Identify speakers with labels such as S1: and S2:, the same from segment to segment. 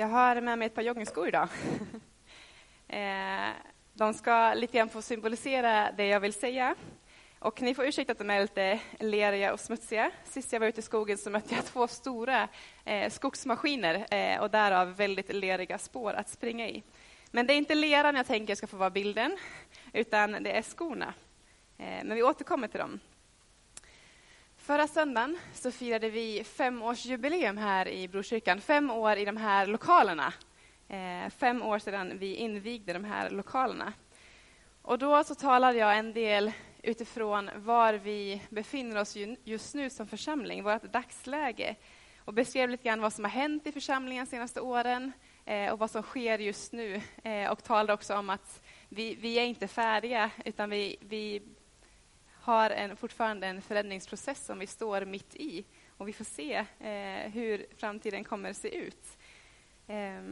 S1: Jag har med mig ett par joggingskor idag. Eh, de ska lite grann få symbolisera det jag vill säga. Och ni får ursäkta att de är lite leriga och smutsiga. Sist jag var ute i skogen så mötte jag två stora eh, skogsmaskiner eh, och därav väldigt leriga spår att springa i. Men det är inte leran jag tänker ska få vara bilden, utan det är skorna. Eh, men vi återkommer till dem. Förra söndagen så firade vi femårsjubileum här i Brokyrkan. Fem år i de här lokalerna. Eh, fem år sedan vi invigde de här lokalerna. Och då så talade jag en del utifrån var vi befinner oss just nu som församling, vårt dagsläge. Och beskrev lite grann vad som har hänt i församlingen de senaste åren eh, och vad som sker just nu. Eh, och talade också om att vi, vi är inte färdiga, utan vi, vi har en, fortfarande en förändringsprocess som vi står mitt i. Och vi får se eh, hur framtiden kommer att se ut. Eh,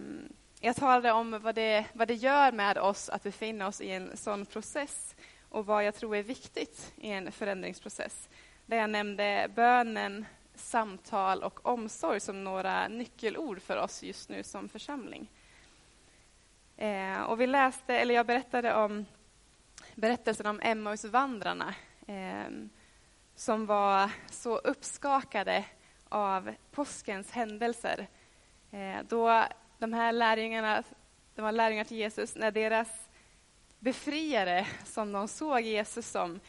S1: jag talade om vad det, vad det gör med oss att befinna oss i en sån process och vad jag tror är viktigt i en förändringsprocess. Där jag nämnde bönen, samtal och omsorg som några nyckelord för oss just nu som församling. Eh, och vi läste, eller jag berättade om berättelsen om Emmausvandrarna Ehm, som var så uppskakade av påskens händelser. Eh, då de här lärjungarna, de var lärjungar till Jesus, när deras befriare, som de såg Jesus som,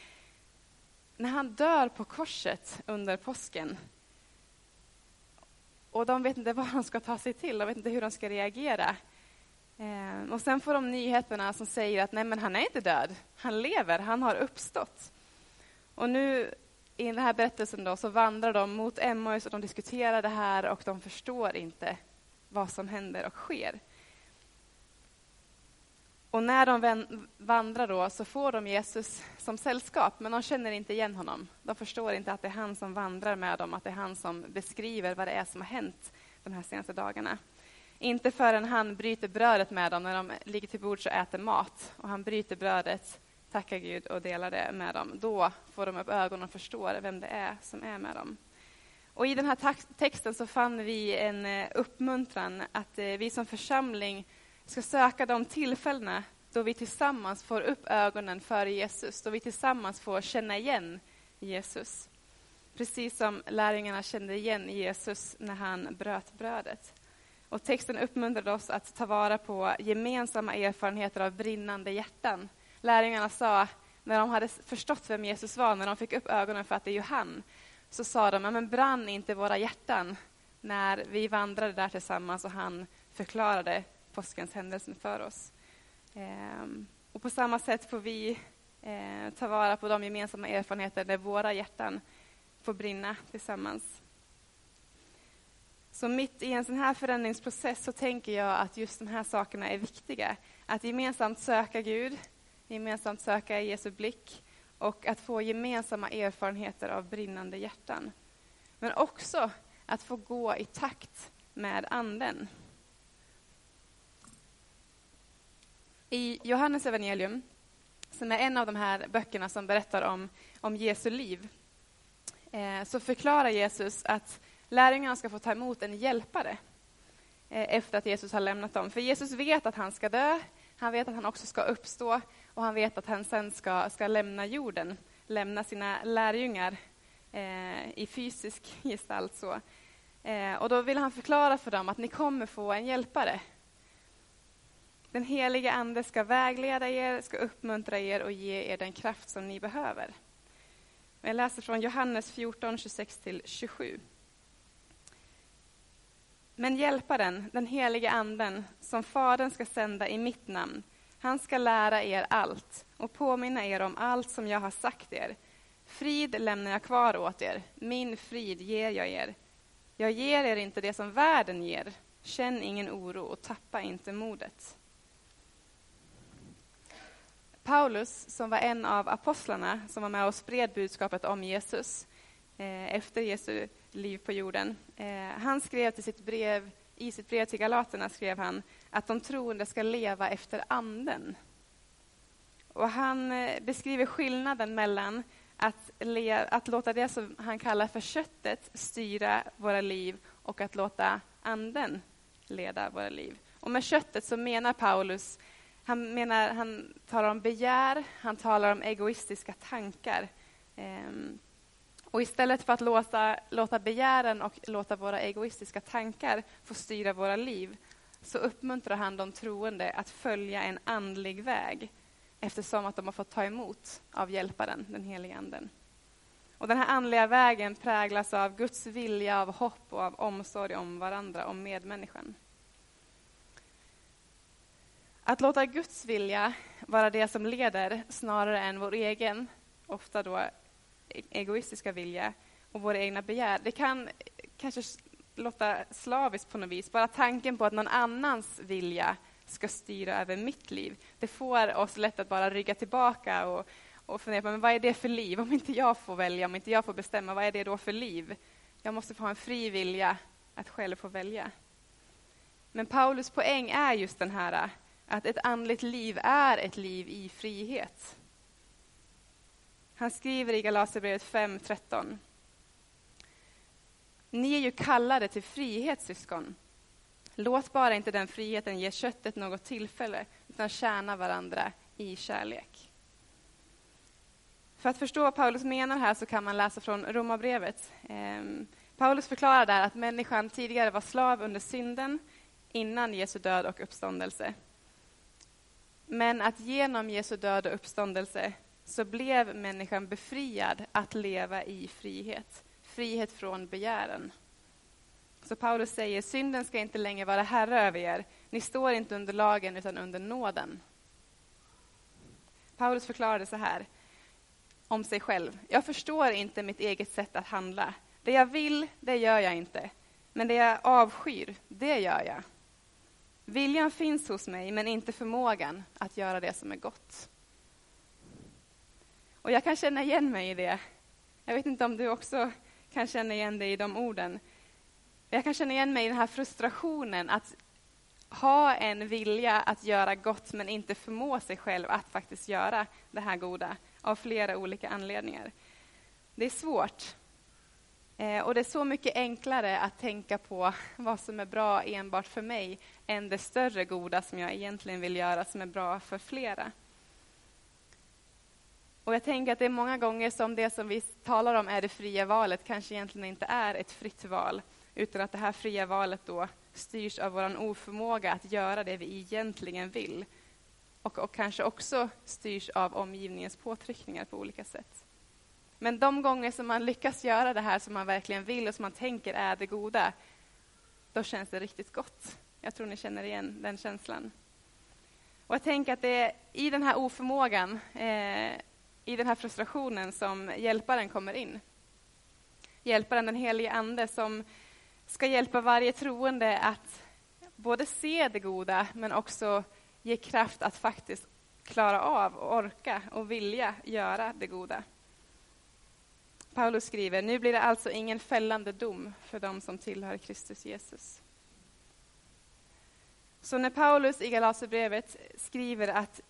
S1: när han dör på korset under påsken, och de vet inte vad de ska ta sig till, de vet inte hur de ska reagera. Eh, och sen får de nyheterna som säger att nej, men han är inte död, han lever, han har uppstått. Och nu i den här berättelsen då, så vandrar de mot Emmaus och de diskuterar det här och de förstår inte vad som händer och sker. Och när de vandrar då så får de Jesus som sällskap, men de känner inte igen honom. De förstår inte att det är han som vandrar med dem, att det är han som beskriver vad det är som har hänt de här senaste dagarna. Inte förrän han bryter brödet med dem när de ligger till bords och äter mat. Och han bryter brödet tackar Gud och delar det med dem. Då får de upp ögonen och förstår vem det är som är med dem. Och I den här texten så fann vi en eh, uppmuntran att eh, vi som församling ska söka de tillfällena då vi tillsammans får upp ögonen för Jesus, då vi tillsammans får känna igen Jesus. Precis som lärjungarna kände igen Jesus när han bröt brödet. Och texten uppmuntrade oss att ta vara på gemensamma erfarenheter av brinnande hjärtan lärjungarna sa, när de hade förstått vem Jesus var, när de fick upp ögonen för att det är ju han, så sa de, men brann inte våra hjärtan när vi vandrade där tillsammans och han förklarade påskens händelser för oss. Ehm, och på samma sätt får vi eh, ta vara på de gemensamma erfarenheter där våra hjärtan får brinna tillsammans. Så mitt i en sån här förändringsprocess så tänker jag att just de här sakerna är viktiga. Att gemensamt söka Gud, gemensamt söka Jesu blick och att få gemensamma erfarenheter av brinnande hjärtan. Men också att få gå i takt med Anden. I Johannes evangelium, som är en av de här böckerna som berättar om, om Jesu liv, eh, så förklarar Jesus att lärjungarna ska få ta emot en hjälpare eh, efter att Jesus har lämnat dem. För Jesus vet att han ska dö, han vet att han också ska uppstå och han vet att han sen ska, ska lämna jorden, lämna sina lärjungar eh, i fysisk gestalt. Så. Eh, och då vill han förklara för dem att ni kommer få en hjälpare. Den heliga Ande ska vägleda er, ska uppmuntra er och ge er den kraft som ni behöver. Jag läser från Johannes 14, 26-27. Men hjälparen, den helige Anden, som Fadern ska sända i mitt namn, han ska lära er allt och påminna er om allt som jag har sagt er. Frid lämnar jag kvar åt er, min frid ger jag er. Jag ger er inte det som världen ger. Känn ingen oro och tappa inte modet. Paulus, som var en av apostlarna som var med och spred budskapet om Jesus eh, efter Jesu liv på jorden, eh, han skrev till sitt brev, i sitt brev till galaterna skrev han att de troende ska leva efter anden. Och han eh, beskriver skillnaden mellan att, le, att låta det som han kallar för köttet styra våra liv och att låta anden leda våra liv. Och med köttet så menar Paulus, han, menar, han talar om begär, han talar om egoistiska tankar. Ehm, och istället för att låta, låta begären och låta våra egoistiska tankar få styra våra liv, så uppmuntrar han de troende att följa en andlig väg, eftersom att de har fått ta emot av Hjälparen, den helige Anden. Och den här andliga vägen präglas av Guds vilja, av hopp och av omsorg om varandra, om medmänniskan. Att låta Guds vilja vara det som leder snarare än vår egen, ofta då egoistiska vilja och våra egna begär, det kan kanske låta slaviskt på något vis. Bara tanken på att någon annans vilja ska styra över mitt liv, det får oss lätt att bara rygga tillbaka och, och fundera på men vad är det för liv? Om inte jag får välja, om inte jag får bestämma, vad är det då för liv? Jag måste få ha en fri vilja att själv få välja. Men Paulus poäng är just den här att ett andligt liv är ett liv i frihet. Han skriver i Galaterbrevet 5.13. Ni är ju kallade till frihet, syskon. Låt bara inte den friheten ge köttet något tillfälle, utan tjäna varandra i kärlek. För att förstå vad Paulus menar här så kan man läsa från Romarbrevet. Ehm, Paulus förklarar där att människan tidigare var slav under synden innan Jesu död och uppståndelse. Men att genom Jesu död och uppståndelse så blev människan befriad att leva i frihet. Frihet från begären. Så Paulus säger, synden ska inte längre vara herre över er. Ni står inte under lagen utan under nåden. Paulus förklarade så här om sig själv. Jag förstår inte mitt eget sätt att handla. Det jag vill, det gör jag inte. Men det jag avskyr, det gör jag. Viljan finns hos mig, men inte förmågan att göra det som är gott. Och jag kan känna igen mig i det. Jag vet inte om du också kan känna igen dig i de orden. Jag kan känna igen mig i den här frustrationen att ha en vilja att göra gott, men inte förmå sig själv att faktiskt göra det här goda, av flera olika anledningar. Det är svårt. Eh, och det är så mycket enklare att tänka på vad som är bra enbart för mig, än det större goda som jag egentligen vill göra, som är bra för flera. Och jag tänker att det är många gånger som det som vi talar om är det fria valet, kanske egentligen inte är ett fritt val, utan att det här fria valet då styrs av vår oförmåga att göra det vi egentligen vill. Och, och kanske också styrs av omgivningens påtryckningar på olika sätt. Men de gånger som man lyckas göra det här som man verkligen vill och som man tänker är det goda, då känns det riktigt gott. Jag tror ni känner igen den känslan. Och jag tänker att det är i den här oförmågan, eh, i den här frustrationen som hjälparen kommer in. Hjälparen, den helige Ande, som ska hjälpa varje troende att både se det goda, men också ge kraft att faktiskt klara av, och orka och vilja göra det goda. Paulus skriver, nu blir det alltså ingen fällande dom för dem som tillhör Kristus Jesus. Så när Paulus i Galaterbrevet skriver att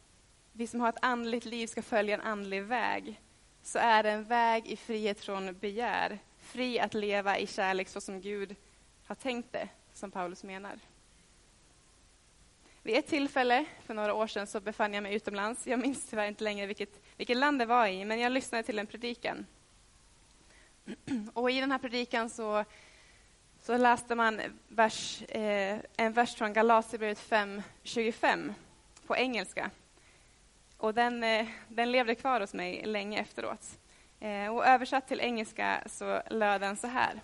S1: vi som har ett andligt liv ska följa en andlig väg, så är det en väg i frihet från begär, fri att leva i kärlek så som Gud har tänkt det, som Paulus menar. Vid ett tillfälle för några år sedan så befann jag mig utomlands. Jag minns tyvärr inte längre vilket, vilket land det var i, men jag lyssnade till en predikan. Och i den här predikan så, så läste man vers, eh, en vers från Galaterbrevet 5.25 på engelska. Och den, eh, den levde kvar hos mig länge efteråt. Eh, och översatt till engelska så löd den så här.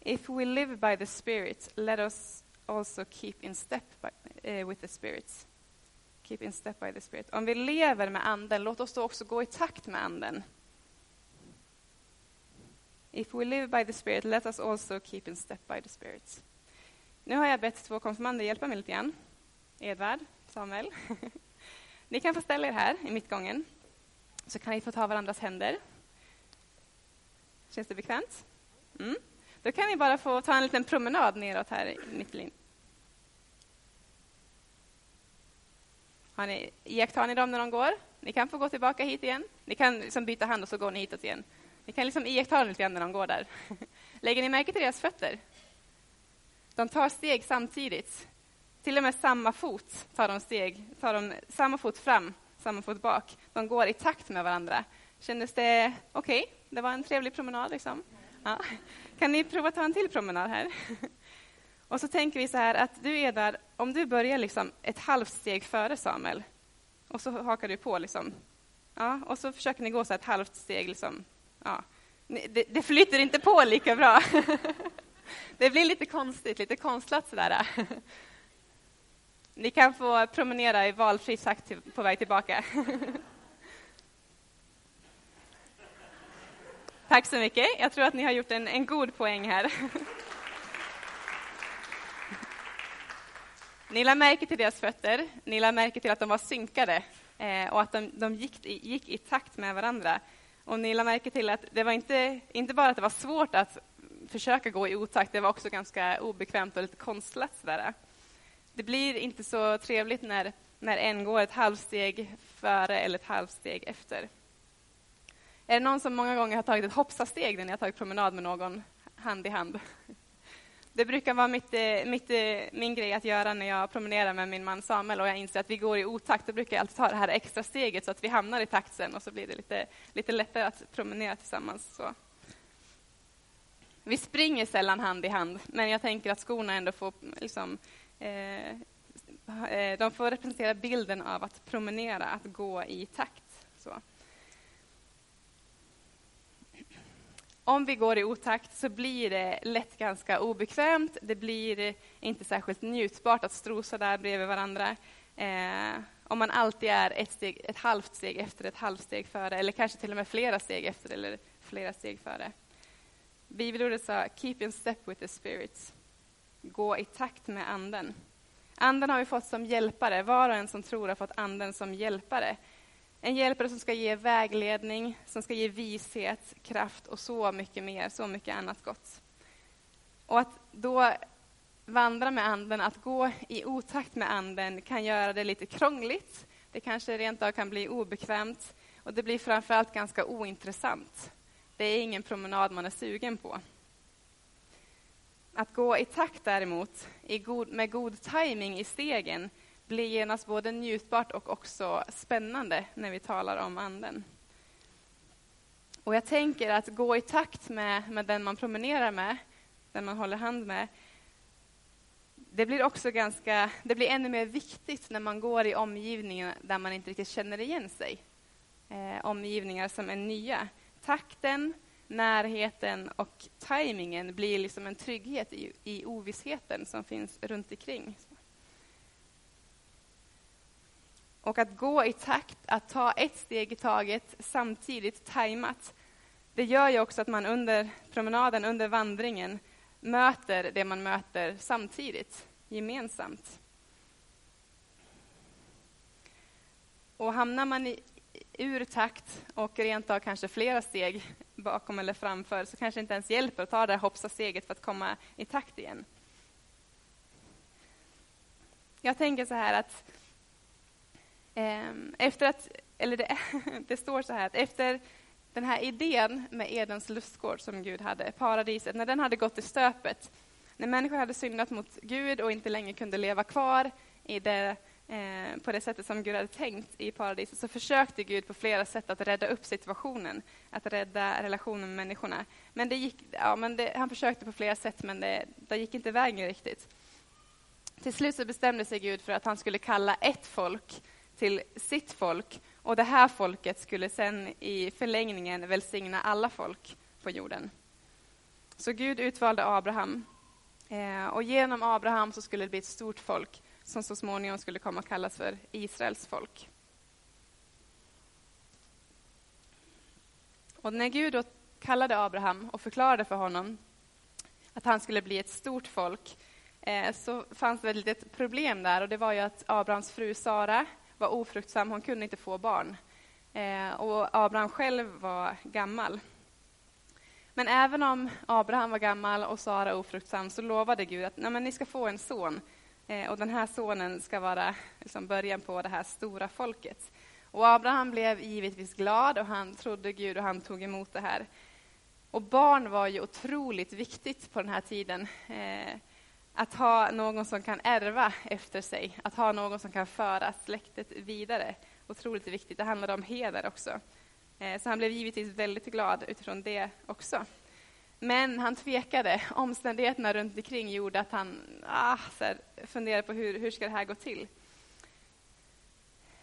S1: If we live by the Spirit, let us also keep in step by, uh, with the Spirit. Keep in step by the Spirit. Om vi lever med Anden, låt oss då också gå i takt med Anden. If we live by the Spirit, let us also keep in step by the Spirit. Nu har jag bett två konfirmander hjälpa mig lite grann. Edvard, Samuel. Ni kan få ställa er här i mittgången, så kan ni få ta varandras händer. Känns det bekvämt? Mm. Då kan ni bara få ta en liten promenad neråt här i mittlinjen. Har ni, iakttar ni dem när de går? Ni kan få gå tillbaka hit igen. Ni kan liksom byta hand och så går ni hitåt igen. Ni kan liksom iaktta dem lite grann när de går där. Lägger ni märke till deras fötter? De tar steg samtidigt. Till och med samma fot tar de steg, tar de samma fot fram, samma fot bak. De går i takt med varandra. Kändes det okej? Okay? Det var en trevlig promenad. Liksom. Ja. Kan ni prova att ta en till promenad här? Och så tänker vi så här att du är där, om du börjar liksom ett halvt steg före Samuel, och så hakar du på. Liksom. Ja, och så försöker ni gå så ett halvt steg. Liksom. Ja. Det, det flyter inte på lika bra. Det blir lite konstigt, lite konstlat sådär. Ni kan få promenera i valfri takt på väg tillbaka. Tack så mycket. Jag tror att ni har gjort en, en god poäng här. Ni lade märke till deras fötter, ni lade märke till att de var synkade eh, och att de, de gick, i, gick, i, takt med varandra. Och ni lade märke till att det var inte, inte bara att det var svårt att försöka gå i otakt, det var också ganska obekvämt och lite konstlat. Sådär. Det blir inte så trevligt när, när en går ett halvsteg före eller ett halvsteg efter. Är det någon som många gånger har tagit ett hoppsasteg när ni har tagit promenad med någon hand i hand? Det brukar vara mitt, eh, mitt, eh, min grej att göra när jag promenerar med min man Samuel och jag inser att vi går i otakt. Då brukar jag alltid ta det här extra steget så att vi hamnar i takt sen och så blir det lite, lite lättare att promenera tillsammans. Så. Vi springer sällan hand i hand, men jag tänker att skorna ändå får liksom, eh Eh, eh, de får representera bilden av att promenera, att gå i takt. Så. om vi går i otakt så blir det lätt ganska obekvämt. Det blir inte särskilt njutbart att strosa där bredvid varandra. Eh, om man alltid är ett, steg, ett halvt steg efter, ett halvt steg före, eller kanske till och med flera steg efter eller flera steg före. Bibelordet sa ”keep in step with the spirits”. Gå i takt med anden. Anden har vi fått som hjälpare. Var och en som tror har fått anden som hjälpare. En hjälpare som ska ge vägledning, som ska ge vishet, kraft och så mycket mer, så mycket annat gott. Och att då vandra med Anden, att gå i otakt med Anden kan göra det lite krångligt. Det kanske rent av kan bli obekvämt och det blir framförallt ganska ointressant. Det är ingen promenad man är sugen på. Att gå i takt däremot, i god, med god timing i stegen, blir genast både njutbart och också spännande när vi talar om Anden. Och jag tänker att gå i takt med, med den man promenerar med, den man håller hand med, det blir också ganska, det blir ännu mer viktigt när man går i omgivningar där man inte riktigt känner igen sig. Eh, omgivningar som är nya. Takten, närheten och tajmingen blir liksom en trygghet i, i ovissheten som finns runt omkring. Och att gå i takt, att ta ett steg i taget, samtidigt tajmat, det gör ju också att man under promenaden, under vandringen, möter det man möter samtidigt, gemensamt. Och hamnar man i, ur takt och rent av kanske flera steg bakom eller framför, så kanske det inte ens hjälper att ta det hoppsa steget för att komma i takt igen. Jag tänker så här att ehm, efter att, eller det, det står så här att efter den här idén med Edens lustgård som Gud hade, paradiset, när den hade gått i stöpet, när människor hade syndat mot Gud och inte längre kunde leva kvar i det, eh, på det sättet som Gud hade tänkt i paradiset, så försökte Gud på flera sätt att rädda upp situationen, att rädda relationen med människorna. Men, det gick, ja, men det, han försökte på flera sätt, men det, det gick inte vägen riktigt. Till slut så bestämde sig Gud för att han skulle kalla ett folk till sitt folk och det här folket skulle sen i förlängningen välsigna alla folk på jorden. Så Gud utvalde Abraham eh, och genom Abraham så skulle det bli ett stort folk som så småningom skulle komma att kallas för Israels folk. Och när Gud då kallade Abraham och förklarade för honom att han skulle bli ett stort folk eh, så fanns det ett litet problem där och det var ju att Abrahams fru Sara var ofruktsam, hon kunde inte få barn. Eh, och Abraham själv var gammal. Men även om Abraham var gammal och Sara ofruktsam så lovade Gud att Nej, men ni ska få en son. Eh, och den här sonen ska vara liksom, början på det här stora folket. Och Abraham blev givetvis glad och han trodde Gud och han tog emot det här. Och barn var ju otroligt viktigt på den här tiden. Eh, att ha någon som kan ärva efter sig, att ha någon som kan föra släktet vidare. Otroligt viktigt. Det handlade om heder också. Eh, så han blev givetvis väldigt glad utifrån det också. Men han tvekade. Omständigheterna runt omkring gjorde att han ah, så här, funderade på hur, hur ska det här gå till.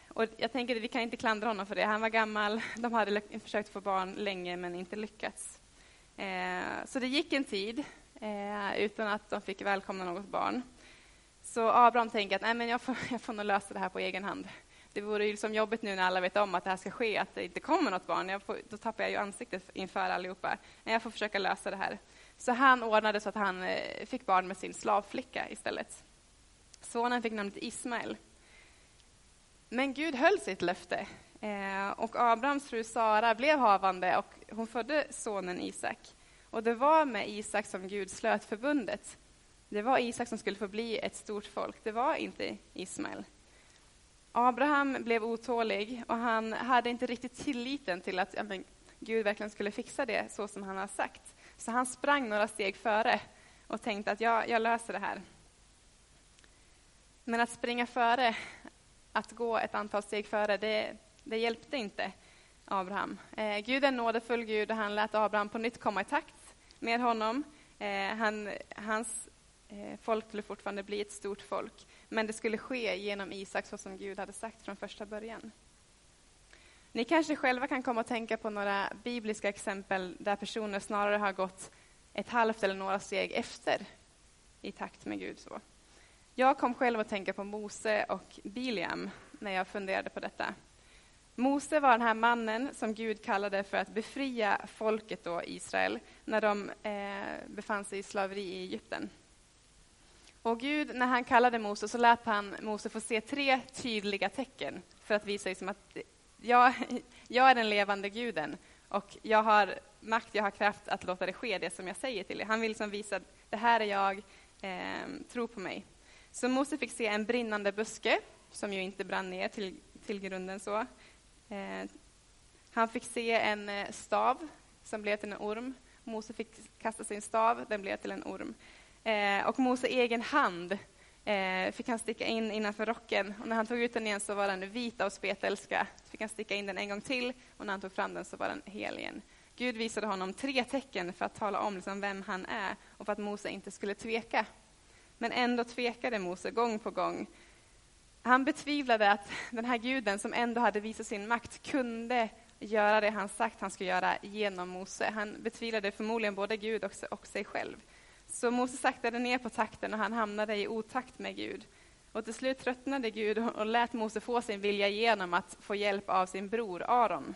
S1: Och jag tänker att vi kan inte klandra honom för det. Han var gammal, de hade försökt få barn länge men inte lyckats. Eh, så det gick en tid eh, utan att de fick välkomna något barn. Så Abraham tänker att Nej, men jag, får, jag får nog lösa det här på egen hand. Det vore ju liksom jobbigt nu när alla vet om att det här ska ske, att det inte kommer något barn. Får, då tappar jag ju ansiktet inför allihopa. Men jag får försöka lösa det här. Så han ordnade så att han eh, fick barn med sin slavflicka istället. Sonen fick namnet Ismael. Men Gud höll sitt löfte. Eh, och Abrahams fru Sara blev havande och hon födde sonen Isak. Och det var med Isak som Gud slöt förbundet. Det var Isak som skulle få bli ett stort folk, det var inte Ismael. Abraham blev otålig och han hade inte riktigt tilliten till att ja, men, Gud verkligen skulle fixa det så som han har sagt. Så han sprang några steg före och tänkte att ja, jag löser det här. Men att springa före, att gå ett antal steg före, det, det hjälpte inte Abraham. Eh, Gud är en nådefull Gud och han lät Abraham på nytt komma i takt med honom. Eh, han, hans eh, folk skulle fortfarande bli ett stort folk, men det skulle ske genom Isak så som Gud hade sagt från första början. Ni kanske själva kan komma att tänka på några bibliska exempel där personer snarare har gått ett halvt eller några steg efter i takt med Gud. Så. Jag kom själv att tänka på Mose och Biliam när jag funderade på detta. Mose var den här mannen som Gud kallade för att befria folket då, Israel, när de eh, befann sig i slaveri i Egypten. Och Gud, när han kallade Mose, så lät han Mose få se tre tydliga tecken för att visa liksom att jag, jag är den levande guden och jag har makt, jag har kraft att låta det ske, det som jag säger till er. Han vill liksom visa att det här är jag, eh, tro på mig. Så Mose fick se en brinnande buske, som ju inte brann ner till, till grunden så. Eh, han fick se en eh, stav som blev till en orm. Mose fick kasta sin stav, den blev till en orm. Eh, och Mose egen hand eh, fick han sticka in innanför rocken. Och när han tog ut den igen så var den vit av spetälska. Så fick han sticka in den en gång till och när han tog fram den så var den hel igen. Gud visade honom tre tecken för att tala om liksom vem han är och för att Mose inte skulle tveka. Men ändå tvekade Mose gång på gång han betvivlade att den här guden som ändå hade visat sin makt kunde göra det han sagt han skulle göra genom Mose. Han betvivlade förmodligen både Gud och, sig själv. Så Mose saktade ner på takten och han hamnade i otakt med Gud. Och till slut tröttnade Gud och lät Mose få sin vilja genom att få hjälp av sin bror Aron.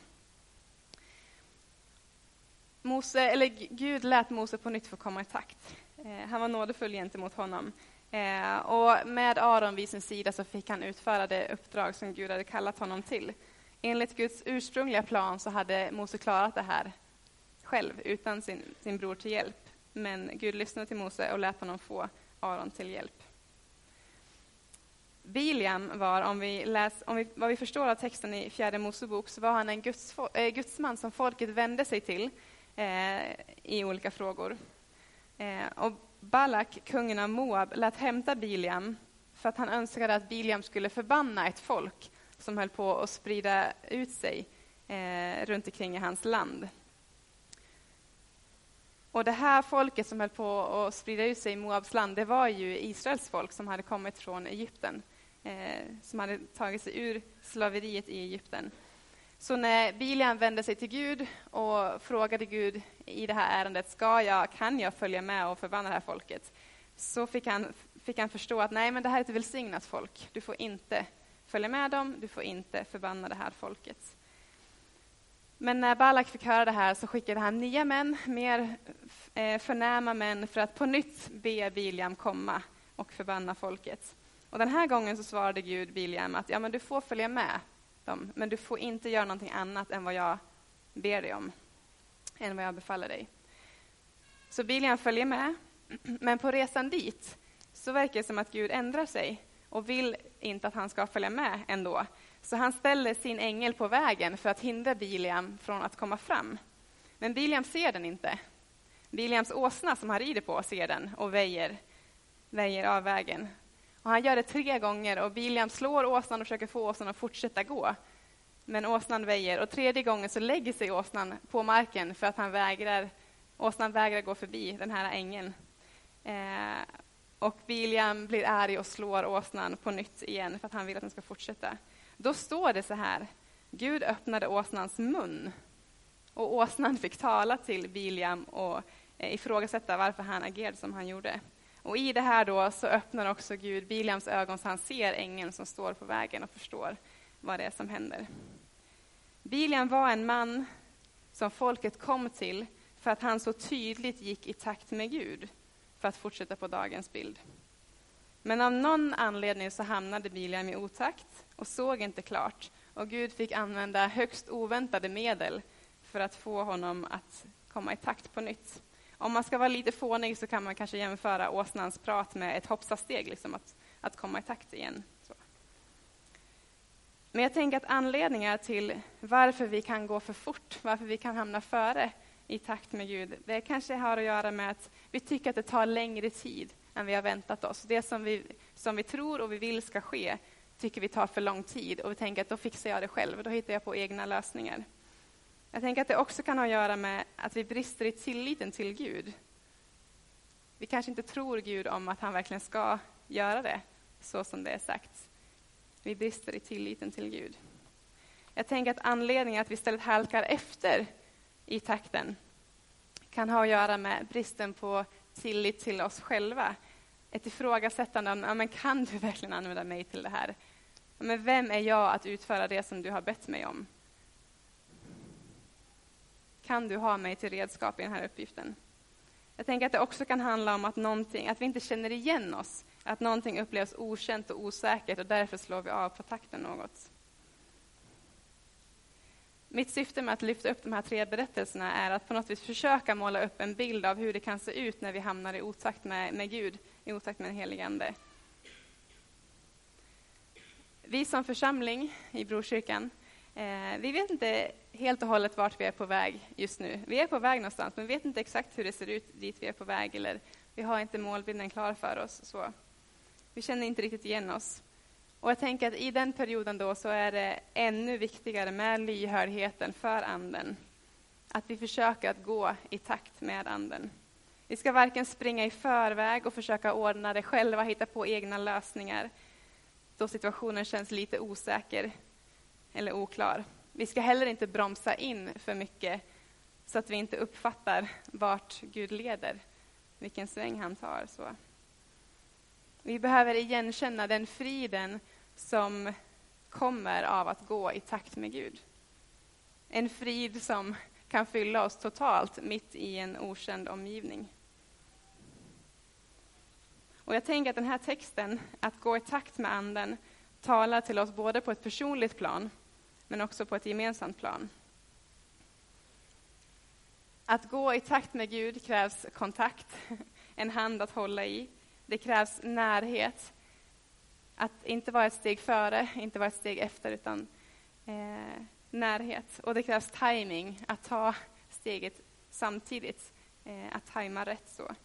S1: Mose, eller Gud lät Mose på nytt få komma i takt. Eh, han var nådefull gentemot honom. Eh, och med Aron vid sin sida så fick han utföra det uppdrag som Gud hade kallat honom till. Enligt Guds ursprungliga plan så hade Mose klarat det här själv, utan sin, sin bror till hjälp. Men Gud lyssnade till Mose och lät honom få Aron till hjälp. Biliam var, om vi, läs, om vi, vad vi förstår av texten i fjärde Mosebok, så var han en Guds, äh, gudsman som folket vände sig till eh, i olika frågor. Eh, och Balak, kungen av Moab, lät hämta Biliam för att han önskade att Biliam skulle förbanna ett folk som höll på att sprida ut sig eh, runt omkring i hans land. Och det här folket som höll på att sprida ut sig i Moabs land, det var ju Israels folk som hade kommit från Egypten, eh, som hade tagit sig ur slaveriet i Egypten. Så när Bilian vände sig till Gud och frågade Gud i det här ärendet, ska jag, kan jag följa med och förbanna det här folket? Så fick han, fick han förstå att nej, men det här är ett välsignat folk. Du får inte följa med dem, du får inte förbanna det här folket. Men när Balak fick höra det här så skickade han nya män, mer eh, förnäma män, för att på nytt be Biliam komma och förbanna folket. Och den här gången så svarade Gud Biliam att ja, men du får följa med, dem. Men du får inte göra någonting annat än vad jag ber dig om, än vad jag befaller dig. Så Biliam följer med, men på resan dit så verkar det som att Gud ändrar sig och vill inte att han ska följa med ändå. Så han ställer sin ängel på vägen för att hindra Biliam från att komma fram. Men Biliam ser den inte. Biliams åsna som han rider på ser den och väjer. väjer av vägen. Och han gör det tre gånger och Biliam slår åsnan och försöker få åsnan att fortsätta gå. Men åsnan väjer och tredje gången så lägger sig åsnan på marken för att han vägrar, åsnan vägrar gå förbi den här ängeln. Eh, och Biliam blir arg och slår åsnan på nytt igen för att han vill att den ska fortsätta. Då står det så här, Gud öppnade åsnans mun och åsnan fick tala till Biljam och eh, ifrågasätta varför han agerade som han gjorde. Och i det här då så öppnar också Gud Biljams ögon så han ser ängeln som står på vägen och förstår vad det är som händer. Biljam var en man som folket kom till för att han så tydligt gick i takt med Gud, för att fortsätta på dagens bild. Men av någon anledning så hamnade Biliam i otakt och såg inte klart och Gud fick använda högst oväntade medel för att få honom att komma i takt på nytt. Om man ska vara lite fånig så kan man kanske jämföra åsnans prat med ett hoppsasteg, liksom att, att komma i takt igen. Så. Men jag tänker att anledningar till varför vi kan gå för fort, varför vi kan hamna före i takt med Gud, det kanske har att göra med att vi tycker att det tar längre tid än vi har väntat oss. Det som vi, som vi tror och vi vill ska ske tycker vi tar för lång tid och vi tänker att då fixar jag det själv, då hittar jag på egna lösningar. Jag tänker att det också kan ha att göra med att vi brister i tilliten till Gud. Vi kanske inte tror Gud om att han verkligen ska göra det så som det är sagt. Vi brister i tilliten till Gud. Jag tänker att anledningen att vi istället halkar efter i takten kan ha att göra med bristen på tillit till oss själva. Ett ifrågasättande om, ja, men kan du verkligen använda mig till det här? Ja, men vem är jag att utföra det som du har bett mig om? kan du ha mig till redskap i den här uppgiften? Jag tänker att det också kan handla om att, att vi inte känner igen oss, att någonting upplevs okänt och osäkert och därför slår vi av på takten något. Mitt syfte med att lyfta upp de här tre berättelserna är att på något vis försöka måla upp en bild av hur det kan se ut när vi hamnar i otakt med, med Gud, i otakt med den helige Ande. Vi som församling i Brokyrkan Eh, vi vet inte helt och hållet vart vi är på väg just nu. Vi är på väg någonstans, men vi vet inte exakt hur det ser ut dit vi är på väg, eller vi har inte målbilden klar för oss. Så. Vi känner inte riktigt igen oss. Och jag tänker att i den perioden då så är det ännu viktigare med lyhördheten för Anden. Att vi försöker att gå i takt med Anden. Vi ska varken springa i förväg och försöka ordna det själva, hitta på egna lösningar, då situationen känns lite osäker, eller oklar. Vi ska heller inte bromsa in för mycket så att vi inte uppfattar vart Gud leder, vilken sväng han tar. Så. Vi behöver igenkänna den friden som kommer av att gå i takt med Gud. En frid som kan fylla oss totalt mitt i en okänd omgivning. Och jag tänker att den här texten, att gå i takt med Anden, talar till oss både på ett personligt plan men också på ett gemensamt plan. Att gå i takt med Gud krävs kontakt, en hand att hålla i. Det krävs närhet. Att inte vara ett steg före, inte vara ett steg efter, utan eh, närhet. Och det krävs timing, att ta steget samtidigt, eh, att tajma rätt. så.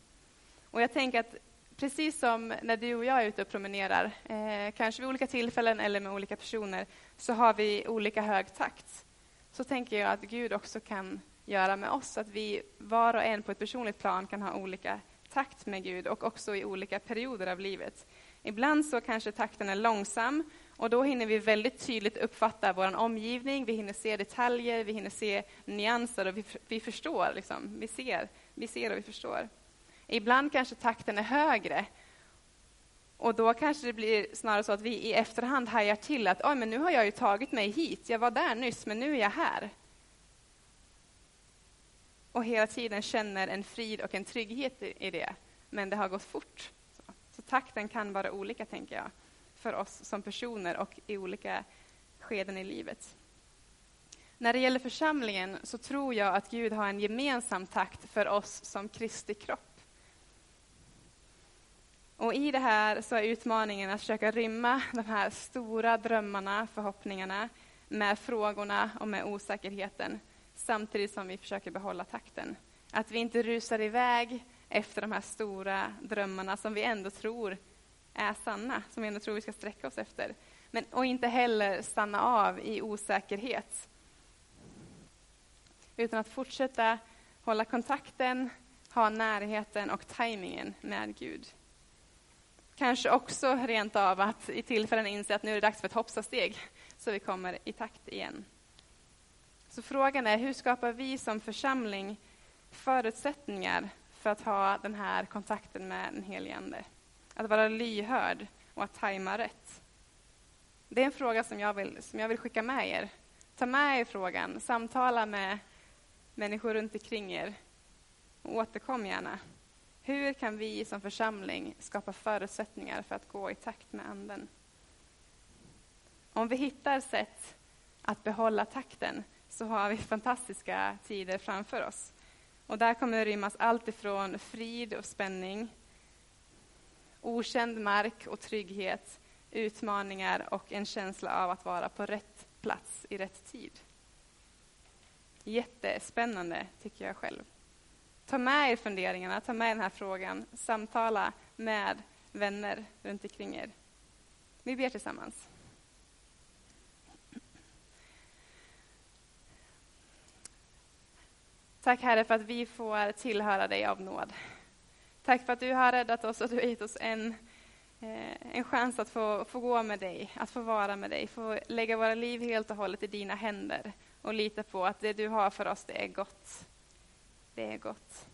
S1: Och jag tänker att precis som när du och jag är ute och promenerar, eh, kanske vid olika tillfällen eller med olika personer, så har vi olika hög takt. Så tänker jag att Gud också kan göra med oss, att vi var och en på ett personligt plan kan ha olika takt med Gud och också i olika perioder av livet. Ibland så kanske takten är långsam och då hinner vi väldigt tydligt uppfatta vår omgivning, vi hinner se detaljer, vi hinner se nyanser och vi, vi förstår. Liksom. Vi, ser, vi ser och vi förstår. Ibland kanske takten är högre. Och då kanske det blir snarare så att vi i efterhand hajar till att Oj, men nu har jag ju tagit mig hit. Jag var där nyss, men nu är jag här. Och hela tiden känner en frid och en trygghet i det. Men det har gått fort. Takten kan vara olika, tänker jag, för oss som personer och i olika skeden i livet. När det gäller församlingen så tror jag att Gud har en gemensam takt för oss som Kristi kropp. Och i det här så är utmaningen att försöka rymma de här stora drömmarna, förhoppningarna, med frågorna och med osäkerheten, samtidigt som vi försöker behålla takten. Att vi inte rusar iväg, efter de här stora drömmarna som vi ändå tror är sanna, som vi ändå tror vi ska sträcka oss efter. Men, och inte heller stanna av i osäkerhet. Utan att fortsätta hålla kontakten, ha närheten och tajmingen med Gud. Kanske också rent av att i tillfällen inse att nu är det dags för ett hoppsasteg, så vi kommer i takt igen. Så frågan är, hur skapar vi som församling förutsättningar för att ha den här kontakten med den helige Ande? Att vara lyhörd och att tajma rätt. Det är en fråga som jag vill, som jag vill skicka med er. Ta med er frågan, samtala med människor runt omkring er och återkom gärna. Hur kan vi som församling skapa förutsättningar för att gå i takt med Anden? Om vi hittar sätt att behålla takten så har vi fantastiska tider framför oss. Och där kommer det rymmas allt ifrån frid och spänning, okänd mark och trygghet, utmaningar och en känsla av att vara på rätt plats i rätt tid. Jättespännande, tycker jag själv. Ta med er funderingarna, ta med den här frågan, samtala med vänner runt omkring er. Vi ber tillsammans. Tack Herre för att vi får tillhöra dig av nåd. Tack för att du har räddat oss och du har gett oss en, eh, en chans att få, få gå med dig, att få vara med dig, få lägga våra liv helt och hållet i dina händer och lita på att det du har för oss, det är gott. Det är gott.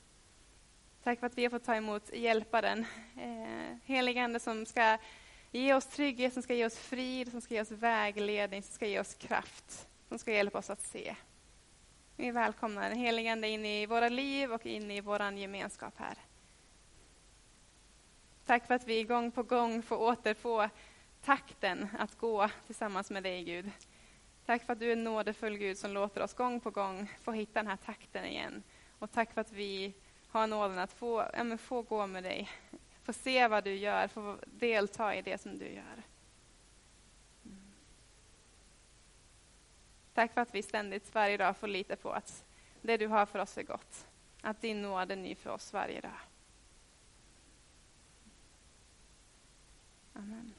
S1: Tack för att vi har fått ta emot Hjälparen, eh, heligande som ska ge oss trygghet, som ska ge oss frid, som ska ge oss vägledning, som ska ge oss kraft, som ska hjälpa oss att se. Vi välkomnar den helige Ande in i våra liv och in i vår gemenskap här. Tack för att vi gång på gång får återfå takten att gå tillsammans med dig, Gud. Tack för att du är nådefull Gud som låter oss gång på gång få hitta den här takten igen. Och tack för att vi har nåden att få, ja, få gå med dig, få se vad du gör, få delta i det som du gör. Tack för att vi ständigt varje dag får lita på att det du har för oss är gott. Att din nåd är ny för oss varje dag. Amen.